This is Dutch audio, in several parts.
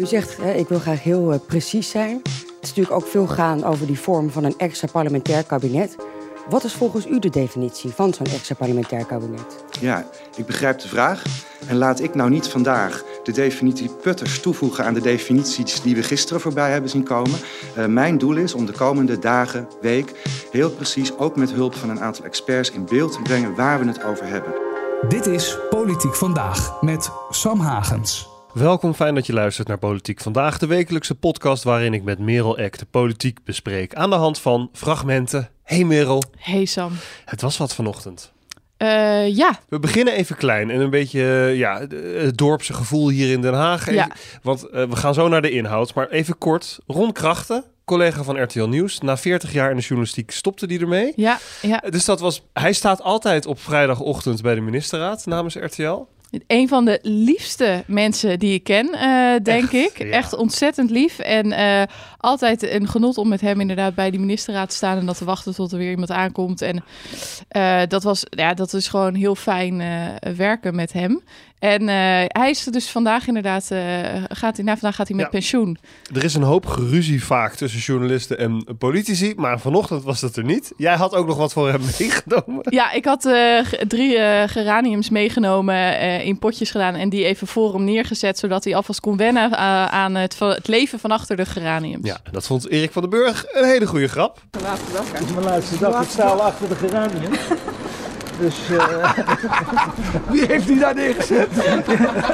U zegt, hè, ik wil graag heel uh, precies zijn. Het is natuurlijk ook veel gaan over die vorm van een extra parlementair kabinet. Wat is volgens u de definitie van zo'n extra parlementair kabinet? Ja, ik begrijp de vraag. En laat ik nou niet vandaag de definitie Putters toevoegen aan de definities die we gisteren voorbij hebben zien komen. Uh, mijn doel is om de komende dagen, week, heel precies, ook met hulp van een aantal experts, in beeld te brengen waar we het over hebben. Dit is Politiek Vandaag met Sam Hagens. Welkom, fijn dat je luistert naar Politiek Vandaag, de wekelijkse podcast waarin ik met Merel Eck de politiek bespreek aan de hand van fragmenten. Hey Merel. Hey Sam. Het was wat vanochtend. Uh, ja. We beginnen even klein en een beetje ja, het dorpse gevoel hier in Den Haag. Ja. Want uh, we gaan zo naar de inhoud, maar even kort. Ron Krachten, collega van RTL Nieuws, na 40 jaar in de journalistiek stopte die ermee. Ja, ja. Dus dat was, hij staat altijd op vrijdagochtend bij de ministerraad namens RTL. Een van de liefste mensen die ik ken, uh, denk Echt, ik. ja. Echt ontzettend lief. En uh, altijd een genot om met hem inderdaad bij die ministerraad te staan en dat te wachten tot er weer iemand aankomt. En uh, dat, was, ja, dat is gewoon heel fijn werken met hem. En hij is dus vandaag inderdaad, gaat hij, nou, vandaag gaat hij met Ja. pensioen. Er is een hoop geruzie vaak tussen journalisten en politici, maar vanochtend was dat er niet. Jij had ook nog wat voor hem meegenomen. Ja, ik had uh, drie uh, geraniums meegenomen, uh, in potjes gedaan en die even voor hem neergezet, zodat hij alvast kon wennen uh, aan het, het, leven van achter de geraniums. Ja, dat vond Erik van den Burg een hele goede grap. Het is mijn laatste dag. Ik sta al achter de geranium. Dus uh... wie heeft die daar neergezet?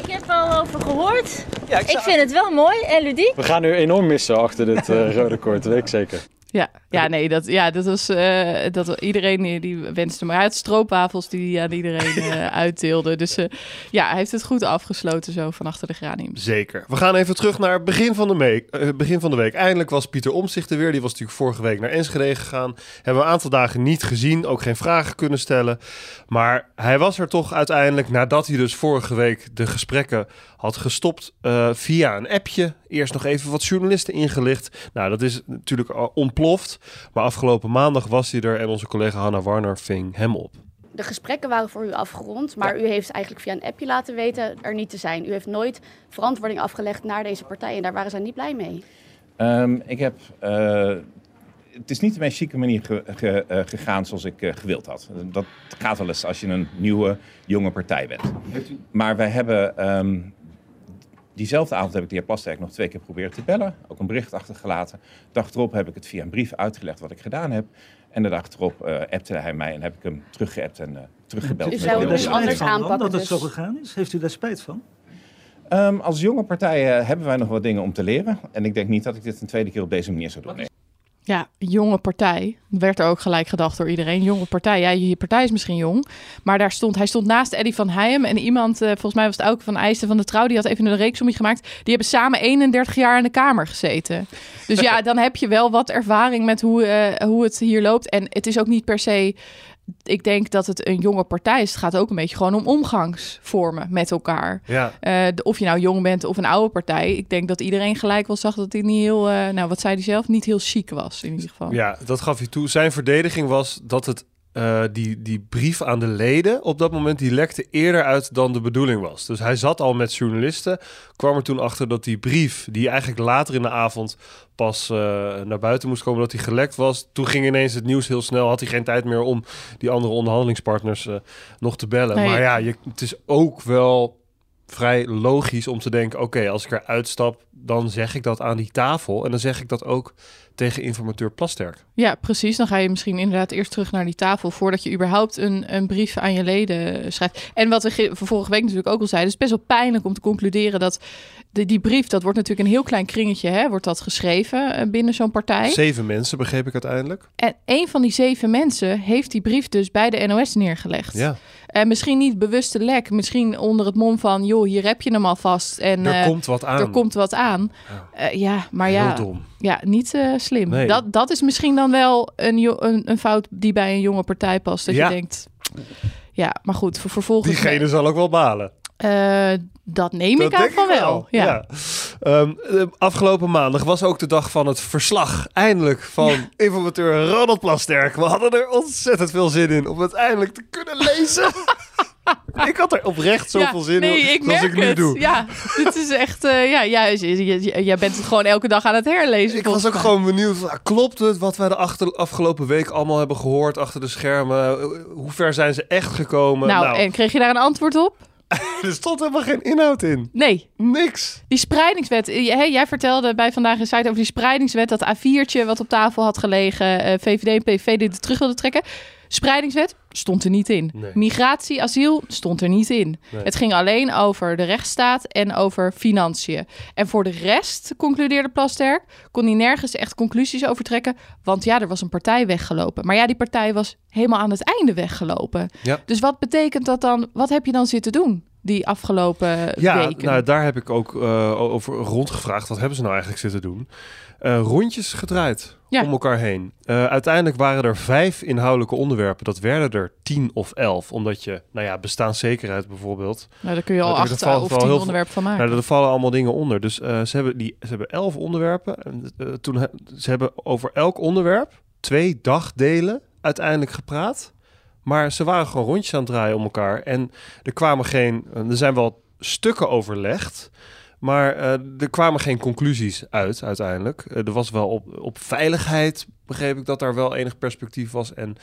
Ik heb er al over gehoord. Ja, ik, ik vind het wel mooi en ludiek. We gaan nu enorm missen achter dit uh, rode koord, weet ik zeker. Ja, ja, nee, dat, ja, dat was uh, dat iedereen die, die wenste maar uit stroopwafels die hij aan iedereen uh, uitdeelde. Dus uh, ja, hij heeft het goed afgesloten zo van achter de graniums. Zeker. We gaan even terug naar begin van de, week, begin van de week. Eindelijk was Pieter Omtzigt er weer. Die was natuurlijk vorige week naar Enschede gegaan. Hebben we een aantal dagen niet gezien, ook geen vragen kunnen stellen. Maar hij was er toch uiteindelijk nadat hij dus vorige week de gesprekken had gestopt via een appje. Eerst nog even wat journalisten ingelicht. Nou, dat is natuurlijk ontploft. Maar afgelopen maandag was hij er en onze collega Hanna Warner ving hem op. De gesprekken waren voor u afgerond, maar ja. u heeft eigenlijk via een appje laten weten er niet te zijn. U heeft nooit verantwoording afgelegd naar deze partij en daar waren zij niet blij mee. Um, ik heb. Uh, het is niet de meest chique manier ge, ge, uh, gegaan zoals ik uh, gewild had. Dat gaat wel eens als je een nieuwe, jonge partij bent. Maar wij hebben. Um, Diezelfde avond heb ik de heer Plasterk nog twee keer proberen te bellen. Ook een bericht achtergelaten. De dag erop heb ik het via een brief uitgelegd wat ik gedaan heb. En de dag erop uh, appte hij mij en heb ik hem teruggeappt en uh, teruggebeld. U zou het dus anders aanpakken. Dat het dus. zo gegaan is? Heeft u daar spijt van? Um, als jonge partij uh, hebben wij nog wat dingen om te leren. En ik denk niet dat ik dit een tweede keer op deze manier zou doen. Nee. Ja, jonge partij. Werd er ook gelijk gedacht door iedereen. Jonge partij. Ja, je partij is misschien jong. Maar daar stond, hij stond naast Eddie van Heijem. En iemand, uh, volgens mij was het ook van IJsten van de Trouw. Die had even een reeksomje gemaakt. Die hebben samen 31 jaar in de Kamer gezeten. Dus ja, dan heb je wel wat ervaring met hoe, uh, hoe het hier loopt. En het is ook niet per se... Ik denk dat het een jonge partij is. Het gaat ook een beetje gewoon om omgangsvormen met elkaar. Ja. Uh, of je nou jong bent of een oude partij. Ik denk dat iedereen gelijk wel zag dat hij niet heel... Uh, nou, wat zei hij zelf? Niet heel chic was in ieder geval. Ja, dat gaf hij toe. Zijn verdediging was dat het uh, die, die brief aan de leden op dat moment die lekte eerder uit dan de bedoeling was. Dus hij zat al met journalisten, kwam er toen achter dat die brief, die eigenlijk later in de avond pas uh, naar buiten moest komen, dat die gelekt was. Toen ging ineens het nieuws heel snel, had hij geen tijd meer om die andere onderhandelingspartners uh, nog te bellen. Nee. Maar ja, je, het is ook wel vrij logisch om te denken: oké, okay, als ik eruit stap, dan zeg ik dat aan die tafel en dan zeg ik dat ook tegen informateur Plasterk. Ja, precies. Dan ga je misschien inderdaad eerst terug naar die tafel voordat je überhaupt een, een brief aan je leden schrijft. En wat we vorige week natuurlijk ook al zeiden, het is best wel pijnlijk om te concluderen dat de, die brief, dat wordt natuurlijk een heel klein kringetje, hè, wordt dat geschreven uh, binnen zo'n partij. Zeven mensen, begreep ik uiteindelijk. En een van die zeven mensen heeft die brief dus bij de NOS neergelegd. Ja. En misschien niet bewuste lek, misschien onder het mom van, joh, hier heb je hem alvast. En, er uh, komt wat aan. Er komt wat aan. Ja, uh, ja maar heel ja. dom. Ja, niet slim. Nee. Dat, dat is misschien dan wel een, een, een, fout die bij een jonge partij past. Dat ja. je denkt, ja, maar goed, ver, vervolgens... Diegene zal ook wel balen. Uh, dat neem dat ik aan van wel. Ja. ja. Um, afgelopen maandag was ook de dag van het verslag. Eindelijk van ja. informateur Ronald Plasterk. We hadden er ontzettend veel zin in om het eindelijk te kunnen lezen. ik had er oprecht zoveel Ja, zin nee, in ik merk ik nu het. doe. Ja, dit is echt... eh, ja, ja, jij bent het gewoon elke dag aan het herlezen. Ik was ook gewoon benieuwd, van, klopt het wat wij de achter, afgelopen week allemaal hebben gehoord achter de schermen? Hoe ver zijn ze echt gekomen? Nou, en kreeg je daar een antwoord op? er stond helemaal geen inhoud in. Nee. Niks. Die spreidingswet. eh, Jij, jij vertelde bij Vandaag in Site over die spreidingswet. Dat A4'tje wat op tafel had gelegen. eh, VVD en PVV die het terug wilden trekken. Spreidingswet stond er niet in. Nee. Migratie, asiel stond er niet in. Nee. Het ging alleen over de rechtsstaat en over financiën. En voor de rest, concludeerde Plasterk, kon hij nergens echt conclusies over trekken. Want ja, er was een partij weggelopen. Maar ja, die partij was helemaal aan het einde weggelopen. Ja. Dus wat betekent dat dan? Wat heb je dan zitten doen die afgelopen Ja, weken? nou, daar heb ik ook eh, over rondgevraagd. Wat hebben ze nou eigenlijk zitten doen? Eh, rondjes gedraaid Ja. om elkaar heen. Eh, uiteindelijk waren er vijf inhoudelijke onderwerpen. Dat werden er tien of elf. Omdat je, nou ja, bestaanszekerheid bijvoorbeeld. Nou, daar kun je al er acht of tien heel onderwerpen van veel- maken. Nou, er vallen allemaal dingen onder. Dus ze, hebben die, ze hebben elf onderwerpen. En, toen he- ze hebben over elk onderwerp twee dagdelen uiteindelijk gepraat. Maar ze waren gewoon rondjes aan het draaien om elkaar. En er kwamen geen. Er zijn wel stukken overlegd. Maar eh, er kwamen geen conclusies uit uiteindelijk. Eh, er was wel op, op veiligheid, begreep ik dat daar wel enig perspectief was. En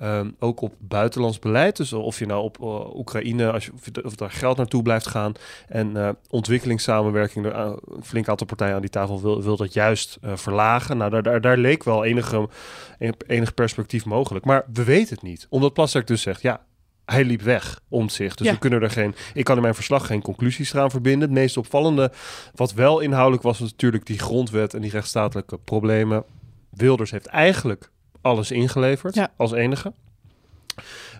ehm, ook op buitenlands beleid. Dus of je nou op eh, Oekraïne, als je, of, je- of daar geld naartoe blijft gaan. En eh, ontwikkelingssamenwerking, er, een flink aantal partijen aan die tafel wil, wil dat juist eh, verlagen. Nou, daar, daar, daar leek wel enige, enig perspectief mogelijk. Maar we weten het niet. Omdat Plasterk dus zegt, ja, hij liep weg om zich. Dus Ja. we kunnen er geen. Ik kan in mijn verslag geen conclusies eraan verbinden. Het meest opvallende, wat wel inhoudelijk was, was natuurlijk die grondwet en die rechtsstatelijke problemen. Wilders heeft eigenlijk alles ingeleverd als enige.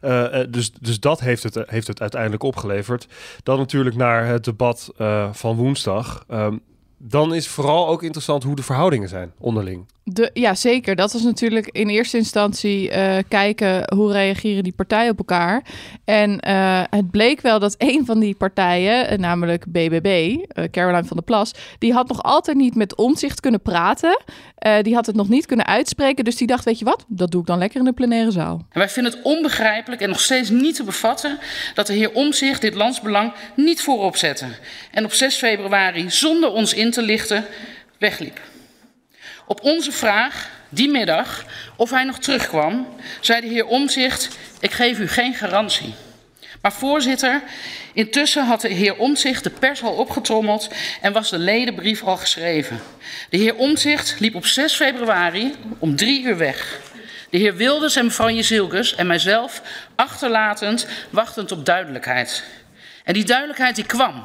Eh, eh, dus, dus dat heeft het, heeft het uiteindelijk opgeleverd. Dan natuurlijk naar het debat eh, van woensdag. Ehm, dan is vooral ook interessant hoe de verhoudingen zijn onderling. De, ja, zeker. Dat was natuurlijk in eerste instantie eh, kijken hoe reageren die partijen op elkaar. En eh, het bleek wel dat een van die partijen, eh, namelijk BBB, Caroline van der Plas, die had nog altijd niet met omzicht kunnen praten. Die had het nog niet kunnen uitspreken. Dus die dacht, weet je wat, dat doe ik dan lekker in de plenaire zaal. En wij vinden het onbegrijpelijk en nog steeds niet te bevatten dat de heer Omzicht dit landsbelang niet voorop zette. En op 6 februari, zonder ons in te lichten, wegliep. Op onze vraag die middag of hij nog terugkwam, zei de heer Omzicht: Ik geef u geen garantie. Maar voorzitter, intussen had de heer Omzicht de pers al opgetrommeld en was de ledenbrief al geschreven. De heer Omzicht liep op 6 februari om drie uur weg. De heer Wilders en mevrouw Jezilgus en mijzelf achterlatend, wachtend op duidelijkheid. En die duidelijkheid die kwam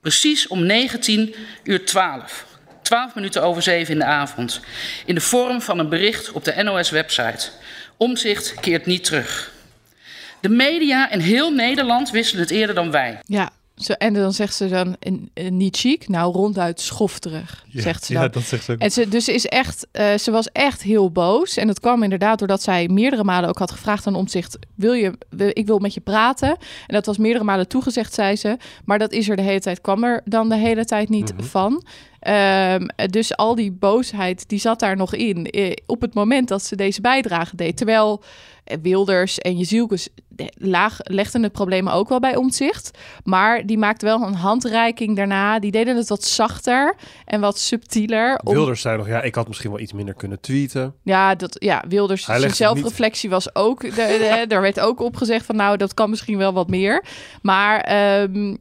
precies om 19 uur 12. 12 minuten over 7 in de avond. In de vorm van een bericht op de NOS-website. Omzicht keert niet terug. De media in heel Nederland wisten het eerder dan wij. Ja, zo, en dan zegt ze dan niet chic, nou ronduit schofterig, Ja, zegt ze ja, dat zegt ze ook. En ze, dus ze, is echt, eh, ze was echt heel boos. En dat kwam inderdaad doordat zij meerdere malen ook had gevraagd aan omzicht: wil je, wil- ik wil met je praten. En dat was meerdere malen toegezegd, zei ze. Maar dat is er de hele tijd, kwam er dan de hele tijd niet van. Ehm, dus al die boosheid, die zat daar nog in. eh, op het moment dat ze deze bijdrage deed. Terwijl eh, Wilders en Jezielkus laag legden het probleem ook wel bij omzicht. Maar die maakte wel een handreiking daarna. Die deden het wat zachter en wat subtieler. om- Wilders zei nog, ja, ik had misschien wel iets minder kunnen tweeten. ja, dat, ja, Wilders, Hij zijn niet- zelfreflectie was ook... De, de- daar werd ook op gezegd van, nou, dat kan misschien wel wat meer. Maar ehm,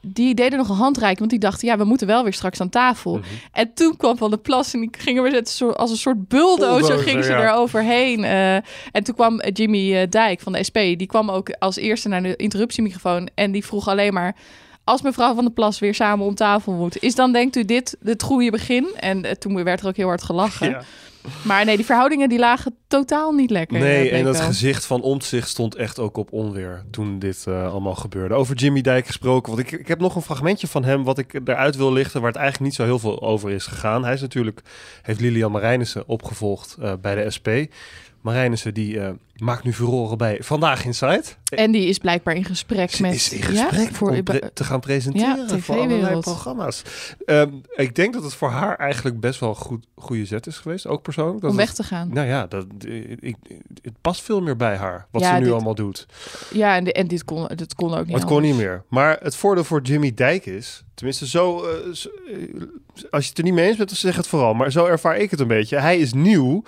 die deden nog een handreiking, want die dachten... ja, we moeten wel weer straks aan tafel. Mhm. En toen kwam Van de Plas en die gingen net zo- als een soort bulldozer... Bulldozer, ging ze ja. er overheen. Eh, en toen kwam eh, Jimmy eh, Dijk van de SP... die kwam ook als eerste naar de interruptiemicrofoon... en die vroeg alleen maar... Als mevrouw van der Plas weer samen om tafel moet, is dan denkt u dit het goede begin? En toen werd er ook heel hard gelachen. Ja. Maar nee, die verhoudingen die lagen totaal niet lekker. Nee, en dat wel. gezicht van Omtzigt stond echt ook op onweer toen dit eh, allemaal gebeurde. Over Jimmy Dijk gesproken, want ik, ik heb nog een fragmentje van hem wat ik eruit wil lichten, waar het eigenlijk niet zo heel veel over is gegaan. Hij is natuurlijk, heeft Lilian Marijnissen opgevolgd eh, bij de SP. Marijnissen die uh, maakt nu furoren bij Vandaag Inside. En die is blijkbaar in gesprek Ze met... is in gesprek voor, te gaan presenteren Ja, voor allerlei programma's. Ehm, ik denk dat het voor haar eigenlijk best wel een goed, goede zet is geweest, ook persoonlijk. Dat Om weg te gaan. Nou ja, dat, ik, het past veel meer bij haar, wat Ja, ze nu dit- allemaal doet. Ja, en, de- en dit kon, dit kon ook niet het kon niet meer. Maar het voordeel voor Jimmy Dijk is, tenminste zo, eh, zo- eh, als je het er niet mee eens bent, dan zeg het vooral. Maar zo ervaar ik het een beetje. Hij is nieuw.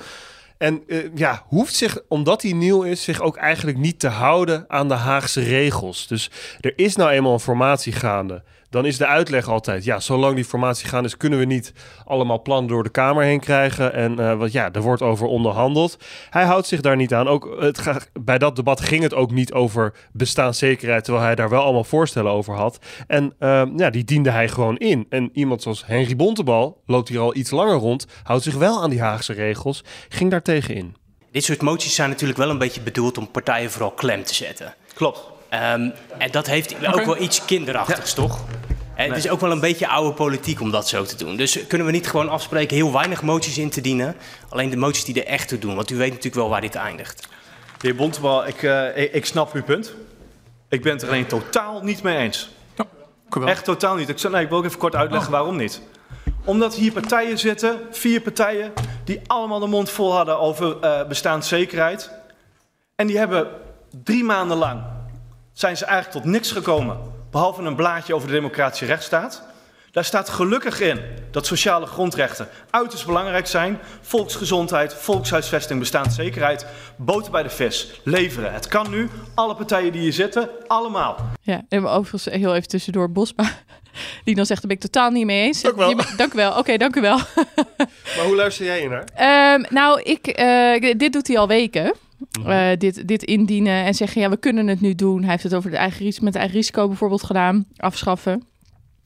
En eh, ja, hoeft zich, omdat hij nieuw is, zich ook eigenlijk niet te houden aan de Haagse regels. Dus er is nou eenmaal een formatie gaande. Dan is de uitleg altijd, ja, zolang die formatie gaande is, kunnen we niet allemaal plannen door de Kamer heen krijgen. En eh want ja, er wordt over onderhandeld. Hij houdt zich daar niet aan. Ook het ga- bij dat debat ging het ook niet over bestaanszekerheid, terwijl hij daar wel allemaal voorstellen over had. En ehm, ja, die diende hij gewoon in. En iemand zoals Henry Bontebal loopt hier al iets langer rond, houdt zich wel aan die Haagse regels, ging daar tegen in. Dit soort moties zijn natuurlijk wel een beetje bedoeld om partijen vooral klem te zetten. Klopt. Ehm, en dat heeft ook wel iets kinderachtigs, toch? En Het is ook wel een beetje oude politiek om dat zo te doen. Dus kunnen we niet gewoon afspreken heel weinig moties in te dienen? Alleen de moties die er echt toe doen. Want u weet natuurlijk wel waar dit eindigt. De heer Bontebal, ik, eh, ik, ik snap uw punt. Ik ben het er alleen totaal niet mee eens. Echt totaal niet. Ik, nee, ik wil ook even kort uitleggen waarom niet. Omdat hier partijen zitten, vier partijen, die allemaal de mond vol hadden over eh, bestaanszekerheid. En die hebben drie maanden lang, zijn ze eigenlijk tot niks gekomen. Behalve een blaadje over de democratische rechtsstaat. Daar staat gelukkig in dat sociale grondrechten uiterst belangrijk zijn. Volksgezondheid, volkshuisvesting, bestaanszekerheid, boter bij de vis, leveren. Het kan nu, alle partijen die hier zitten, allemaal. Ja, en overigens heel even tussendoor Bosma. Die dan zegt, daar ben ik totaal niet mee eens. Dank wel. dank u wel. Oké, dank u wel. Maar hoe luister jij naar? Ehm, nou, ik, eh, dit doet hij al weken. Eh, dit, dit indienen en zeggen, ja, we kunnen het nu doen. Hij heeft het over de eigen, met eigen risico bijvoorbeeld gedaan. Afschaffen.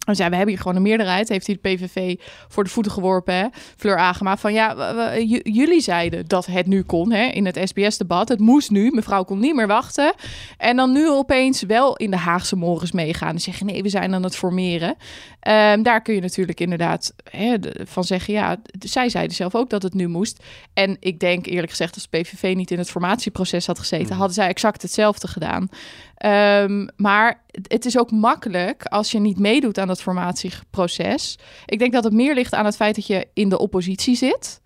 Dus ja, we hebben hier gewoon een meerderheid. Heeft hij de PVV voor de voeten geworpen, hè? Fleur Agema. Van ja, we- we- j- jullie zeiden dat het nu kon, hè? In het SBS-debat. Het moest nu. Mevrouw kon niet meer wachten. En dan nu opeens wel in de Haagse morgens meegaan. En zeggen, nee, we zijn aan het formeren. Ehm, daar kun je natuurlijk inderdaad hè, van zeggen, ja, zij zeiden zelf ook dat het nu moest. En ik denk eerlijk gezegd, als de PVV niet in het formatieproces had gezeten, hadden zij exact hetzelfde gedaan. Ehm, maar het- is ook makkelijk als je niet meedoet aan het formatieproces. Ik denk dat het meer ligt aan het feit dat je in de oppositie zit,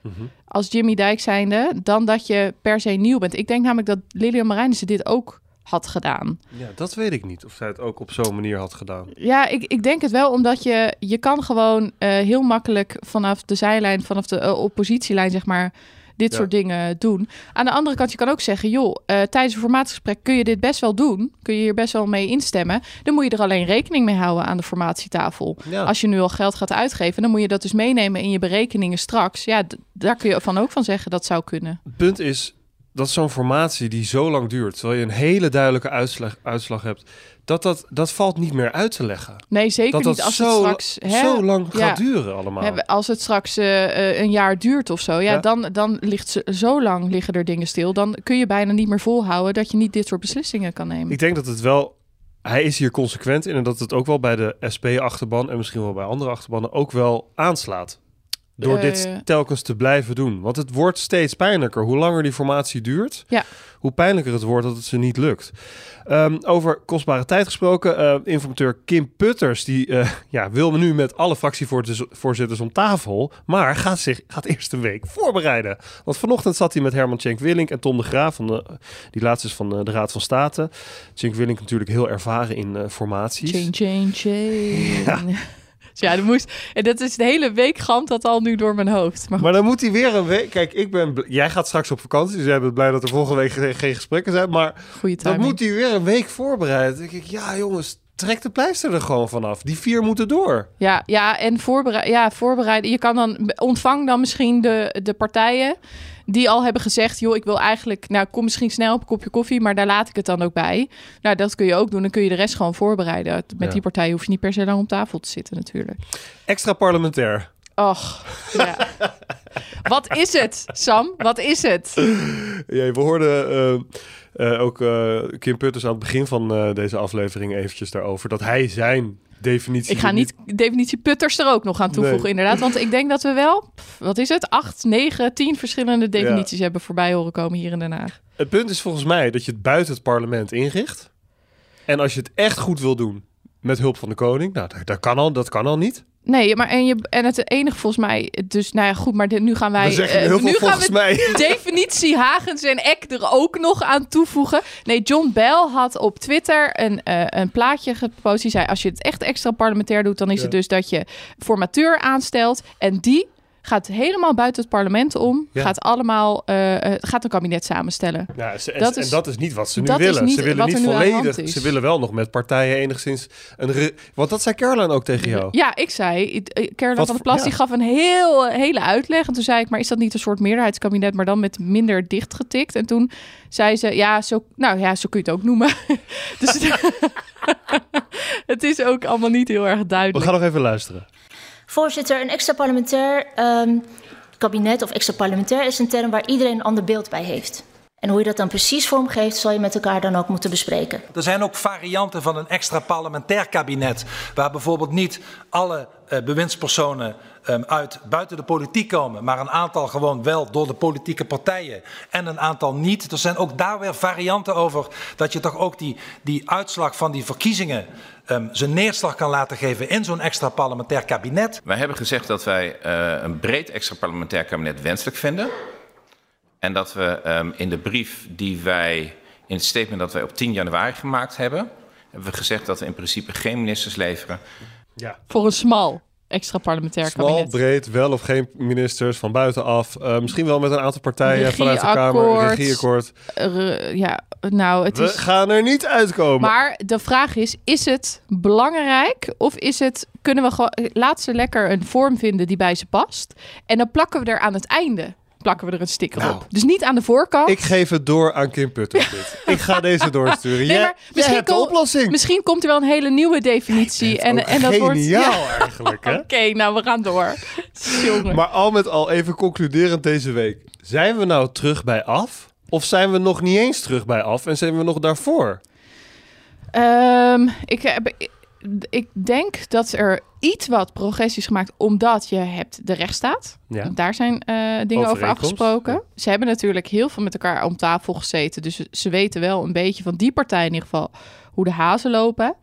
als Jimmy Dijk zijnde, dan dat je per se nieuw bent. Ik denk namelijk dat Lilian Marijnissen dit ook had gedaan. Ja, dat weet ik niet of zij het ook op zo'n manier had gedaan. Ja, ik, ik denk het wel, omdat je, je kan gewoon eh, heel makkelijk vanaf de zijlijn, vanaf de eh, oppositielijn, zeg maar, dit Ja. soort dingen doen. Aan de andere kant, je kan ook zeggen, joh, eh, tijdens een formatiegesprek kun je dit best wel doen. Kun je hier best wel mee instemmen. Dan moet je er alleen rekening mee houden aan de formatietafel. Ja. Als je nu al geld gaat uitgeven, dan moet je dat dus meenemen in je berekeningen straks. Ja, daar kun je van ook van zeggen dat zou kunnen. Het punt is dat zo'n formatie die zo lang duurt, terwijl je een hele duidelijke uitslag, uitslag hebt, dat, dat dat valt niet meer uit te leggen. Nee, zeker dat dat niet als zo, het straks... hè, zo lang ja. gaat duren allemaal. Als het straks eh, eh, een jaar duurt of zo, ja, Ja. dan, dan ligt ze, zo lang liggen er dingen stil. Dan kun je bijna niet meer volhouden dat je niet dit soort beslissingen kan nemen. Ik denk dat het wel. Hij is hier consequent in en dat het ook wel bij de SP-achterban en misschien wel bij andere achterbannen ook wel aanslaat. Door Eh, dit telkens te blijven doen. Want het wordt steeds pijnlijker. Hoe langer die formatie duurt, Ja. hoe pijnlijker het wordt dat het ze niet lukt. Ehm, over kostbare tijd gesproken. eh, informateur Kim Putters die, eh, ja, wil nu met alle fractievoorzitters om tafel. Maar gaat, zich, gaat eerst een week voorbereiden. Want vanochtend zat hij met Herman Cenk Willink en Tom de Graaf. Van de, die laatste is van eh, de Raad van State. Cenk Willink natuurlijk heel ervaren in eh, formaties. Chain, chain, chain. Dus ja, dat moest, en dat is de hele week gamt dat al nu door mijn hoofd. Maar, Maar dan moet hij weer een week. Kijk, ik ben. Jij gaat straks op vakantie. Dus jij bent blij dat er volgende week geen, geen gesprekken zijn. Maar dan moet hij weer een week voorbereiden. Dan denk ik, ja, jongens, trek de pleister er gewoon vanaf. Die vier moeten door. Ja, ja en voorbereiden. Ja, voorbereiden. Je kan dan ontvang dan misschien de, de partijen die al hebben gezegd, joh, ik wil eigenlijk, nou, kom misschien snel op een kopje koffie, maar daar laat ik het dan ook bij. Nou, dat kun je ook doen. Dan kun je de rest gewoon voorbereiden. Met Ja. die partijen hoef je niet per se lang op tafel te zitten, natuurlijk. Extra parlementair. Och, ja. Wat is het, Sam? Wat is het? Ja, we hoorden eh, eh, ook eh, Kim Putters aan het begin van deze aflevering eventjes daarover. Dat hij zijn definitie. Ik ga niet definitie putters er ook nog aan toevoegen, Nee. inderdaad. Want ik denk dat we wel, pff, wat is het, acht, negen, tien verschillende definities hebben voorbij horen komen hier in Den Haag. Het punt is volgens mij dat je het buiten het parlement inricht. En als je het echt goed wil doen met hulp van de koning, nou, dat, dat, kan, al, dat kan al niet. Nee, maar en, je, en het enige volgens mij, dus nou ja, goed, maar dit, nu gaan wij. Eh, nu gaan we mij. definitie Hagens en Eck er ook nog aan toevoegen. Nee, John Bell had op Twitter een, eh, een plaatje gepost. Die zei: Als je het echt extra parlementair doet, dan is Ja. het dus dat je formateur aanstelt. En die gaat helemaal buiten het parlement om. Ja. Gaat allemaal, eh, eh, gaat een kabinet samenstellen. Ja, ze- en, Dat en is- dat is niet wat ze nu willen. ze willen niet de volledig. Ze willen wel nog met partijen enigszins een. re- Want dat zei Caroline ook tegen jou. Ja, ik zei, eh, Caroline Wat van der voor- Plas ja. die gaf een heel, hele uitleg. En toen zei ik, maar is dat niet een soort meerderheidskabinet, maar dan met minder dichtgetikt? En toen zei ze, ja, zo, nou ja, zo kun je het ook noemen. dus het is ook allemaal niet heel erg We duidelijk. gaan nog even luisteren. Voorzitter, een extra parlementair ehm, kabinet of extra parlementair is een term waar iedereen een ander beeld bij heeft. En hoe je dat dan precies vormgeeft, zal je met elkaar dan ook moeten bespreken. Er zijn ook varianten van een extra parlementair kabinet, waar bijvoorbeeld niet alle eh, bewindspersonen uit buiten de politiek komen, maar een aantal gewoon wel door de politieke partijen en een aantal niet. Er zijn ook daar weer varianten over dat je toch ook die, die uitslag van die verkiezingen ehm, zijn neerslag kan laten geven in zo'n extra parlementair kabinet. Wij hebben gezegd dat wij eh, een breed extra parlementair kabinet wenselijk vinden. En dat we ehm, in de brief die wij, in het statement dat wij op 10 januari gemaakt hebben, hebben we gezegd dat we in principe geen ministers leveren. Ja. Voor een smal extra parlementair Smal, kabinet. breed, wel of geen ministers van buitenaf. Eh, misschien wel met een aantal partijen vanuit de Kamer. Eh, ja, nou, het We is... gaan er niet uitkomen. Maar de vraag is: is het belangrijk of is het kunnen we gewoon laat ze lekker een vorm vinden die bij ze past en dan plakken we er aan het einde plakken we er een sticker Nou. op. Dus niet aan de voorkant. Ik geef het door aan Kim Putters dit. Ik ga deze doorsturen. Nee, jij, maar jij misschien, de kom- oplossing. misschien komt er wel een hele nieuwe definitie. En, en dat wordt. geniaal eigenlijk? Oké, nou we gaan door. Jongen. Maar al met al even concluderend deze week. Zijn we nou terug bij af? Of zijn we nog niet eens terug bij af en zijn we nog daarvoor? Ehm, ik, heb, ik denk dat er iets wat progressie is gemaakt omdat je hebt de rechtsstaat. Ja. Daar zijn eh, dingen over afgesproken. Ze hebben natuurlijk heel veel met elkaar om tafel gezeten. Dus ze weten wel een beetje van die partij in ieder geval hoe de hazen lopen.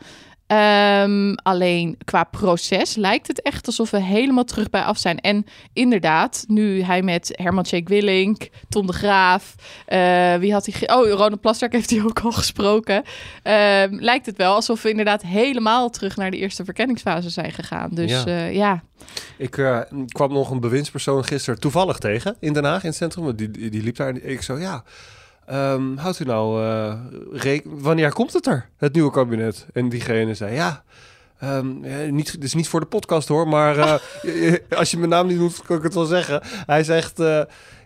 Ehm, alleen qua proces lijkt het echt alsof we helemaal terug bij af zijn. En inderdaad, nu hij met Herman Tjeek Willink, Tom de Graaf, eh, wie had hij? Oh, Ronald Plasterk heeft hij ook al gesproken. Ehm, lijkt het wel alsof we inderdaad helemaal terug naar de eerste verkenningsfase zijn gegaan. Dus Ja. ja. ja. Ik eh, kwam nog een bewindspersoon gisteren toevallig tegen in Den Haag, in het centrum. Die, die, die liep daar en ik zo, ja, ehm, houdt u nou, eh, reken- wanneer komt het er, het nieuwe kabinet? En diegene zei, ja, ehm, eh, niet, dit is niet voor de podcast hoor, maar eh, als je mijn naam niet noemt, kan ik het wel zeggen. Hij zegt, eh,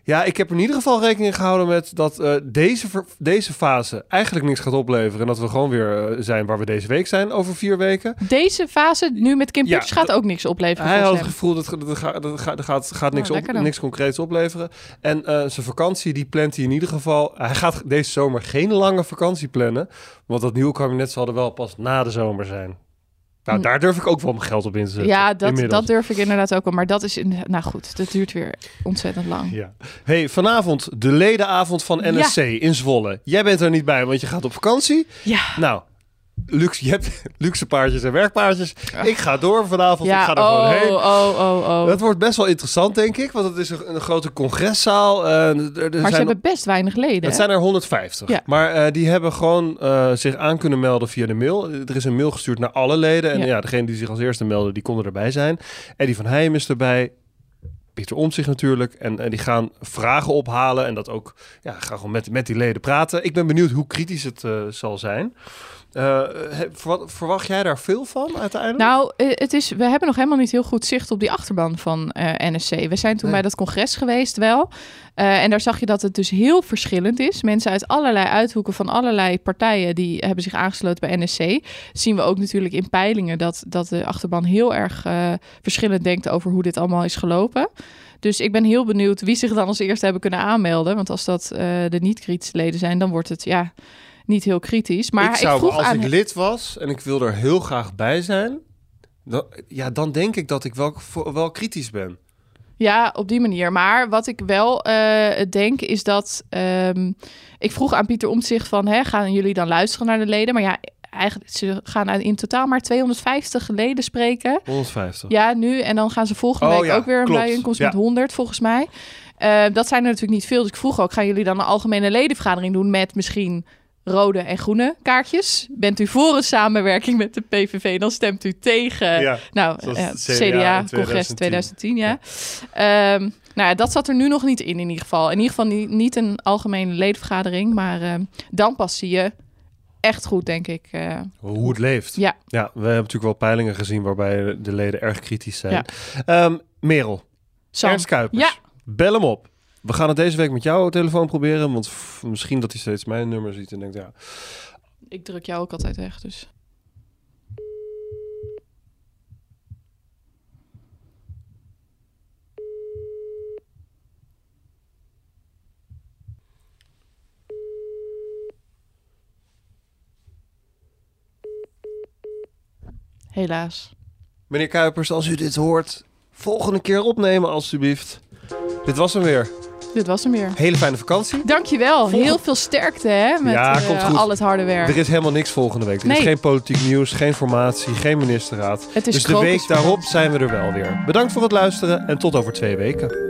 ja, ik heb in ieder geval rekening gehouden met dat eh, deze, deze fase eigenlijk niks gaat opleveren. En dat we gewoon weer eh, zijn waar we deze week zijn, over vier weken. Deze fase nu met Kim Ja, Putters gaat ook niks opleveren. Hij had het gevoel dat het, gaat, gaat, gaat, gaat niks, Nou, op, niks concreets opleveren. En eh, zijn vakantie, die plant hij in ieder geval. Hij gaat deze zomer geen lange vakantie plannen. Want dat nieuwe kabinet zal er wel pas na de zomer zijn. Nou, Hm. daar durf ik ook wel mijn geld op in te zetten. Ja, dat, inmiddels. dat durf ik inderdaad ook wel. Maar dat is, in, nou goed, dat duurt weer ontzettend lang. Ja. Hey, vanavond de ledenavond van NSC in Zwolle. Jij bent er niet bij, want je gaat op vakantie. Ja. Nou, luxe, je hebt luxe paardjes en werkpaardjes. Ik ga door vanavond. Ja, ik ga er oh, gewoon heen. oh, oh, oh. Dat wordt best wel interessant, denk ik. Want het is een, een grote congreszaal. eh, er- er maar zijn ze hebben best weinig leden. het hè? zijn er 150. Ja. Maar eh, die hebben gewoon eh, zich aan kunnen melden via de mail. Er is een mail gestuurd naar alle leden. En Ja. ja, degene die zich als eerste melden, die konden erbij zijn. Eddie van Heijem is erbij. Pieter Omtzigt natuurlijk. En, en die gaan vragen ophalen. En dat ook, ja, gaan gewoon met, met die leden praten. Ik ben benieuwd hoe kritisch het eh, zal zijn. Eh, verwacht jij daar veel van uiteindelijk? Nou, eh, het is, we hebben nog helemaal niet heel goed zicht op die achterban van eh, NSC. We zijn toen Nee. bij dat congres geweest wel. En daar zag je dat het dus heel verschillend is. Mensen uit allerlei uithoeken van allerlei partijen... die hebben zich aangesloten bij NSC. Dat zien we ook natuurlijk in peilingen... dat, dat de achterban heel erg verschillend denkt... over hoe dit allemaal is gelopen. Dus ik ben heel benieuwd wie zich dan als eerste hebben kunnen aanmelden. Want als dat de niet-kritische leden zijn... dan wordt het ja, niet heel kritisch. Maar ik zou, vroeg als aan... ik lid was en ik wil er heel graag bij zijn, Dan, ja, dan denk ik dat ik wel, wel kritisch ben. Ja, op die manier. Maar wat ik wel eh, denk is dat... ehm, ik vroeg aan Pieter Omtzigt van... Hè, gaan jullie dan luisteren naar de leden? Maar ja, eigenlijk, ze gaan in totaal maar 250 leden spreken. 150. Ja, nu. En dan gaan ze volgende Oh week ja, ook weer een bijeenkomst Ja. met 100, volgens mij. Eh, dat zijn er natuurlijk niet veel. Dus ik vroeg ook, gaan jullie dan een algemene ledenvergadering doen met misschien rode en groene kaartjes? Bent u voor een samenwerking met de PVV, dan stemt u tegen. Ja, nou, CDA CDA-congres 2010. 2010, ja. Ehm, nou ja, dat zat er nu nog niet in, in ieder geval. In ieder geval niet, niet een algemene ledenvergadering, maar ehm, dan pas zie je echt goed, denk ik. eh, Hoe het leeft. Ja. ja, we hebben natuurlijk wel peilingen gezien waarbij de leden erg kritisch zijn. Ja. Ehm, Merel, Sam. Ernst Kuipers, Ja. bel hem op. We gaan het deze week met jouw telefoon proberen, want misschien dat hij steeds mijn nummer ziet en denkt, ja, Ik druk jou ook altijd weg, dus... Helaas. Meneer Kuipers, als u dit hoort, volgende keer opnemen alstublieft. Dit was hem weer. Dit was hem weer. Hele fijne vakantie. Dankjewel. Heel veel sterkte hè, met Ja, eh, komt goed. al het harde werk. Er is helemaal niks volgende week. Er Nee. is geen politiek nieuws, geen formatie, geen ministerraad. Het is dus de week daarop zijn we er wel weer. Bedankt voor het luisteren en tot over twee weken.